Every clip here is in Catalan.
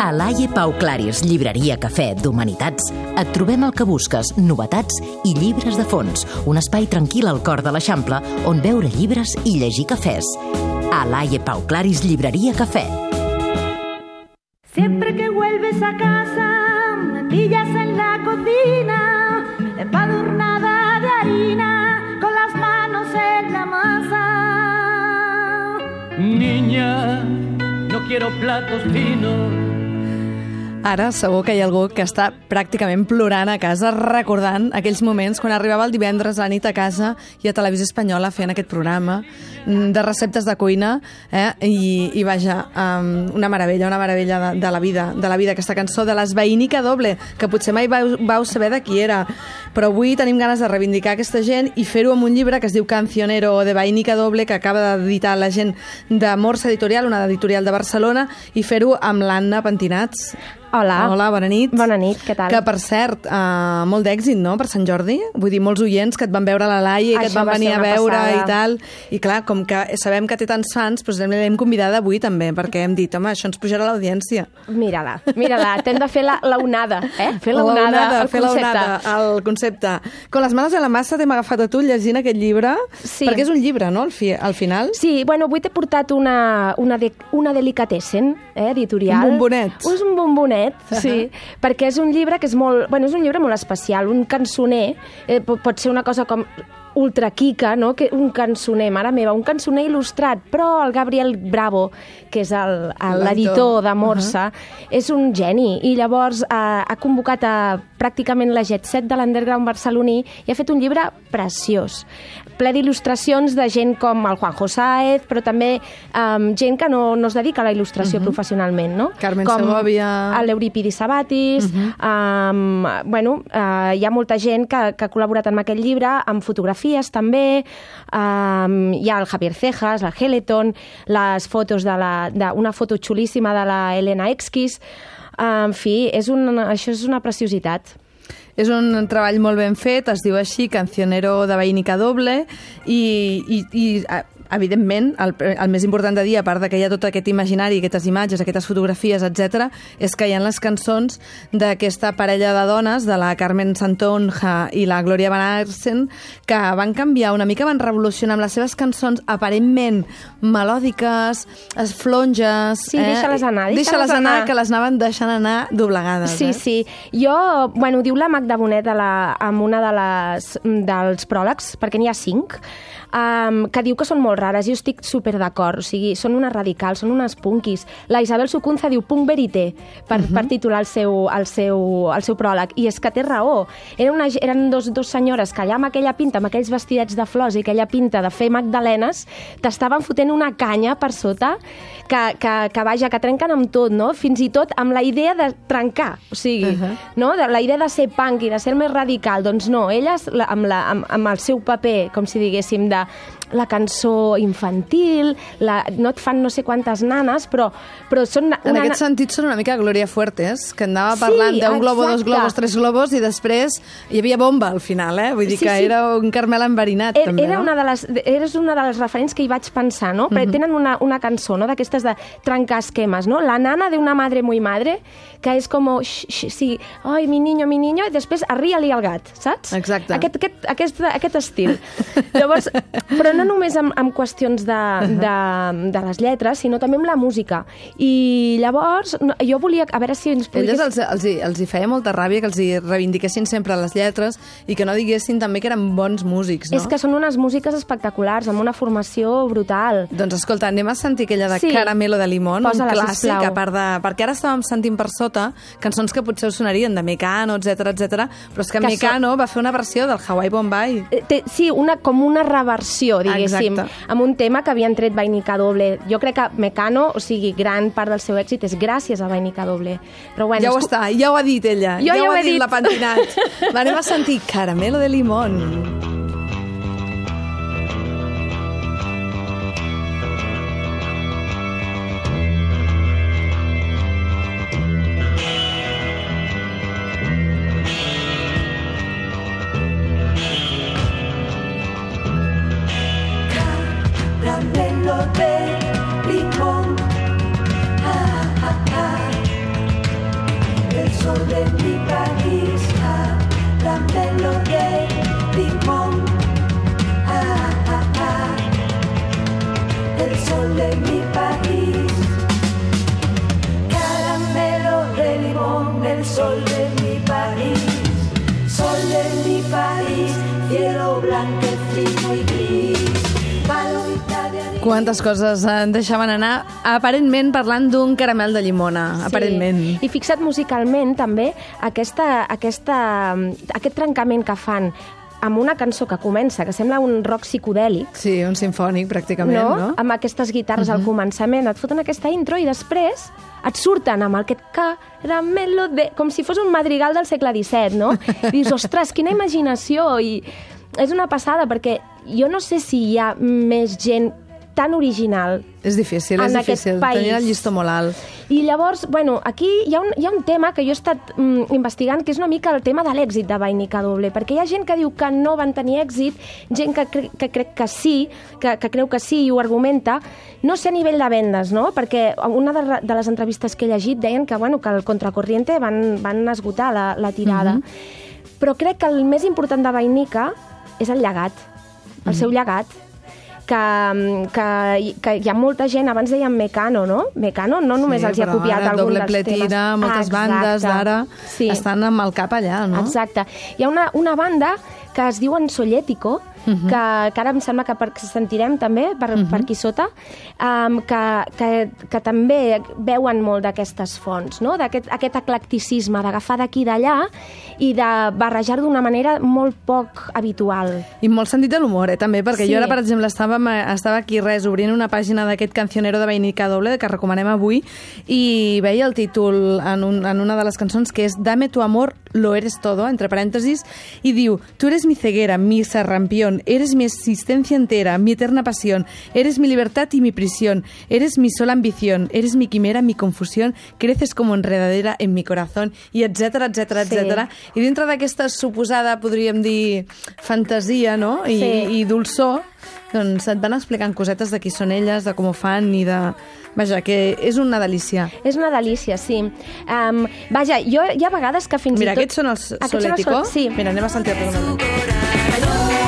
A l'AIE Pau Claris, llibreria cafè d'Humanitats, et trobem el que busques, novetats i llibres de fons. Un espai tranquil al cor de l'Eixample on veure llibres i llegir cafès. A l'AIE Pau Claris, llibreria cafè. Siempre que vuelves a casa, me pillas en la cocina, empadurnada de harina, con las manos en la masa. Niña, no quiero platos finos. Ara segur que hi ha algú que està pràcticament plorant a casa recordant aquells moments quan arribava el divendres a la nit a casa i a Televisió Espanyola fent aquest programa mm, de receptes de cuina eh? I, i vaja, um, una meravella, una meravella de, de la vida, de la vida, aquesta cançó de les Veïnica Doble, que potser mai vau, vau saber de qui era, però avui tenim ganes de reivindicar aquesta gent i fer-ho amb un llibre que es diu Cancionero de Veïnica Doble, que acaba d'editar la gent de Morsa Editorial, una editorial de Barcelona, i fer-ho amb l'Anna Pentinats. Hola. Hola, bona nit. Bona nit, què tal? Que, per cert, uh, molt d'èxit, no?, per Sant Jordi. Vull dir, molts oients que et van veure a la Laia i que et Això van va venir a veure passada. i tal. I clar, com que sabem que té tants fans, doncs l'hem convidada avui també, perquè hem dit, home, això ens pujarà a l'audiència. Mira-la, mira-la. T'hem de fer la, la onada, eh? Fer la onada, el fer la concepte. onada, el concepte. Con les mans a la massa t'hem agafat a tu llegint aquest llibre, Sí. perquè és un llibre, no?, al, fi, al final. Sí, bueno, avui t'he portat una, una, de, una delicatessen, eh, editorial. Un bombonet. És un bombonet, sí, perquè és un llibre que és molt... Bueno, és un llibre molt especial, un cançoner, eh, pot ser una cosa com ultra quica, no? que un cançoner, mare meva, un cançoner il·lustrat, però el Gabriel Bravo, que és l'editor de Morsa, és un geni, i llavors eh, ha convocat a pràcticament la Jet Set de l'underground barceloní i ha fet un llibre preciós, ple d'il·lustracions de gent com el Juanjo Sáez, però també um, gent que no, no es dedica a la il·lustració professionalment, no? Carmen com Segovia. l'Euripidi Sabatis, um, bueno, uh, hi ha molta gent que, que ha col·laborat amb aquest llibre, amb fotografies també, um, hi ha el Javier Cejas, la Heleton, les fotos de la, de, una foto xulíssima de la Elena Exquis, en fi, és un, això és una preciositat. És un treball molt ben fet, es diu així, Cancionero de Veïnica Doble, i, i, i evidentment, el, el més important de dir, a part de que hi ha tot aquest imaginari, aquestes imatges, aquestes fotografies, etc, és que hi ha les cançons d'aquesta parella de dones, de la Carmen Santonja i la Gloria Van Arsen, que van canviar una mica, van revolucionar amb les seves cançons aparentment melòdiques, es flonges... Sí, deixa-les anar, deixa-les Deixa-les anar, anar. que les anaven deixant anar doblegades. Sí, eh? sí. Jo, bueno, diu la Magda Bonet a la, amb una de les, dels pròlegs, perquè n'hi ha cinc, um, que diu que són molt rares. Jo estic super d'acord. O sigui, són unes radicals, són unes punkis. La Isabel Sucunza diu punk verité per, per titular el seu, el, seu, el seu pròleg. I és que té raó. Era una, eren dos, dos senyores que allà amb aquella pinta, amb aquells vestidets de flors i aquella pinta de fer magdalenes, t'estaven fotent una canya per sota que, que, que vaja, que trenquen amb tot, no? Fins i tot amb la idea de trencar, o sigui, uh -huh. no? De, la idea de ser punk i de ser el més radical, doncs no, elles la, amb, la, amb, amb el seu paper, com si diguéssim, de la cançó infantil, la, no et fan no sé quantes nanes, però, però són... En una, aquest sentit són una mica Gloria Fuertes, que anava Sí, parlant d'un globo, dos globos, tres globos, i després hi havia bomba al final, eh? Vull dir Sí, que sí. era un Carmel enverinat, Era, també, era no? una de les, eres una de les referents que hi vaig pensar, no? Perquè tenen una, una cançó, no?, d'aquestes de trencar esquemes, no? La nana de una madre muy madre, que és com, x, x, sí, ai, mi niño, mi niño, i després arria-li el gat, saps? Exacte. Aquest, aquest, aquest, aquest estil. Llavors, però no només amb, amb qüestions de, de, de les lletres, sinó també amb la música. I llavors, no, jo volia, a veure si ens Elles podries... els, els, hi- els hi feia molta ràbia que els hi reivindiquessin sempre les lletres i que no diguessin també que eren bons músics, no? És que són unes músiques espectaculars, amb una formació brutal. Doncs escolta, anem a sentir aquella de Sí. Caramelo de Limón, un clàssic, sisplau. a part de... Perquè ara estàvem sentint per sota cançons que potser us sonarien de Mecano, etc etc. però és que, Que Mecano va fer una versió del Hawaii Bombay. Eh, Té, sí, una, com una reversió, diguéssim, Exacte. Amb un tema que havien tret Vainica Doble. Jo crec que Mecano, o sigui, gran part del seu èxit és gràcies a Vainica Doble. Però bueno, Ja ho està, ja ho ha dit ella. Jo ja, ja ho he dit, dit. la Pentinat. Va, anem a sentir Caramelo de Limón. Caramelo quantes coses en deixaven anar, aparentment parlant d'un caramel de llimona, sí. aparentment. I fixat musicalment, també, aquesta, aquesta, aquest trencament que fan amb una cançó que comença, que sembla un rock psicodèlic, Sí, un sinfònic, pràcticament, no? no? amb aquestes guitarres al començament, et foten aquesta intro i després et surten amb aquest caramelo de... com si fos un madrigal del segle XVII, no? I dius, ostres, quina imaginació! I és una passada, perquè jo no sé si hi ha més gent tan original És difícil, és difícil. país. Tenir el llistó molt alt. i llavors, bueno, aquí hi ha un, hi ha un tema que jo he estat mm, investigant, que és una mica el tema de l'èxit de Vainica Doble, perquè hi ha gent que diu que no van tenir èxit, gent que, cre que crec que sí, que, que creu que sí i ho argumenta, no sé a nivell de vendes, no? Perquè una de, de les entrevistes que he llegit deien que, bueno, que el Contracorriente van, van esgotar la, la tirada. Però crec que el més important de Vainica és el llegat, el seu llegat que, que, que hi ha molta gent, abans deien Mecano, no? Mecano no només els hi ha copiat ara, algun dels temes. moltes Exacte. bandes d'ara sí. estan amb el cap allà, no? Exacte. Hi ha una, una banda que es diuen Solletico, uh. -huh. que, que ara em sembla que per, que sentirem també per, uh -huh. per aquí sota, um, que, que, que també veuen molt d'aquestes fonts, no? d'aquest aquest eclecticisme, d'agafar d'aquí d'allà i de barrejar d'una manera molt poc habitual. I molt sentit de l'humor, eh, també, perquè Sí. jo ara, per exemple, estava, estava aquí res, obrint una pàgina d'aquest cancionero de Vainica Doble, que recomanem avui, i veia el títol en, un, en una de les cançons, que és Dame tu amor, lo eres todo, entre parèntesis, i diu, tú eres mi ceguera, mi sarrampión, eres mi existencia entera, mi eterna pasión, eres mi libertad y mi prisión, eres mi sola ambición, eres mi quimera, mi confusión, creces como enredadera en mi corazón, i etc etc etc. I dintre d'aquesta suposada, podríem dir, fantasia, no?, i, Sí. i dolçor, doncs et van explicant cosetes de qui són elles, de com ho fan i de... Vaja, que és una delícia. És una delícia, sí. Um, vaja, jo hi ha vegades que fins Mira, i tot... aquests són els Aquests són els. Sol- Sí. Mira, anem a sentir-los una mica.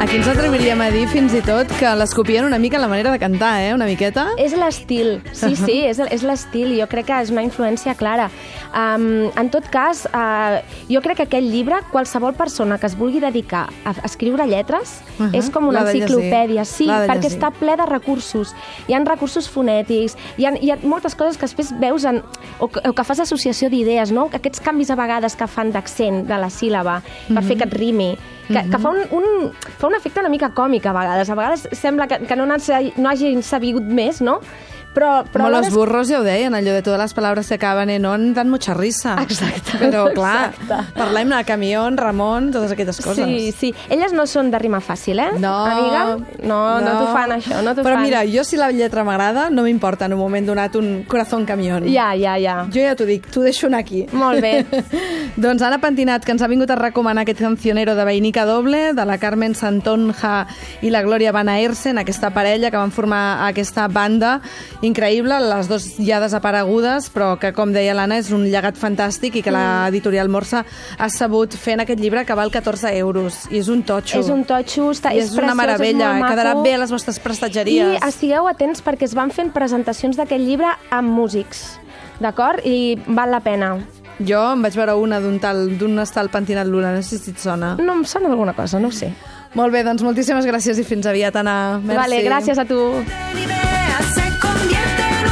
Aquí ens atreviríem a dir fins i tot que les copien una mica la manera de cantar, eh? Una miqueta. És l'estil, sí, sí, és, és l'estil. Jo crec que és una influència clara. Um, en tot cas, uh, jo crec que aquest llibre, qualsevol persona que es vulgui dedicar a escriure lletres, uh -huh. és com una enciclopèdia, sí, perquè està ple de recursos. Hi han recursos fonètics, hi ha, hi ha moltes coses que després veus en, o, que, o que fas associació d'idees, no? Aquests canvis a vegades que fan d'accent de la síl·laba per fer que et rimi, que, que fa, un, un, fa un efecte una mica còmic a vegades. A vegades sembla que, que no, no hagin sabut més, no? Però, però Però los és- burros ja ho deien, allò de totes les paraules que acaben en on dan mucha risa. Exacte. Però, clar, Exacte. parlem de camió, Ramon, totes aquestes coses. Sí, sí. Elles no són de rima fàcil, eh? No, Amiga? No, no, no t'ho fan, això, no t'ho Però fan. mira, jo si la lletra m'agrada, no m'importa en un moment donat un corazón camión. Ja, ja, ja. Jo ja t'ho dic, t'ho deixo anar aquí. Molt bé. doncs Anna Pentinat, que ens ha vingut a recomanar aquest cancionero de Vainica Doble, de la Carmen Santonja i la Glòria Van Aersen, aquesta parella que van formar aquesta banda increïble, les dues ja desaparegudes, però que, com deia l'Anna, és un llegat fantàstic i que l'editorial Morsa ha sabut fer en aquest llibre que val 14 euros. I és un totxo. És un totxo, està, I és, és una preciós, meravella, és molt quedarà bé a les vostres prestatgeries. I estigueu atents perquè es van fent presentacions d'aquest llibre amb músics, d'acord? I val la pena. Jo em vaig veure una d'un tal, d'un estal pentinat Luna, no sé si et sona. No em sona alguna cosa, no ho sé. Molt bé, doncs moltíssimes gràcies i fins aviat, Anna. Merci. Vale, gràcies a tu. convierte en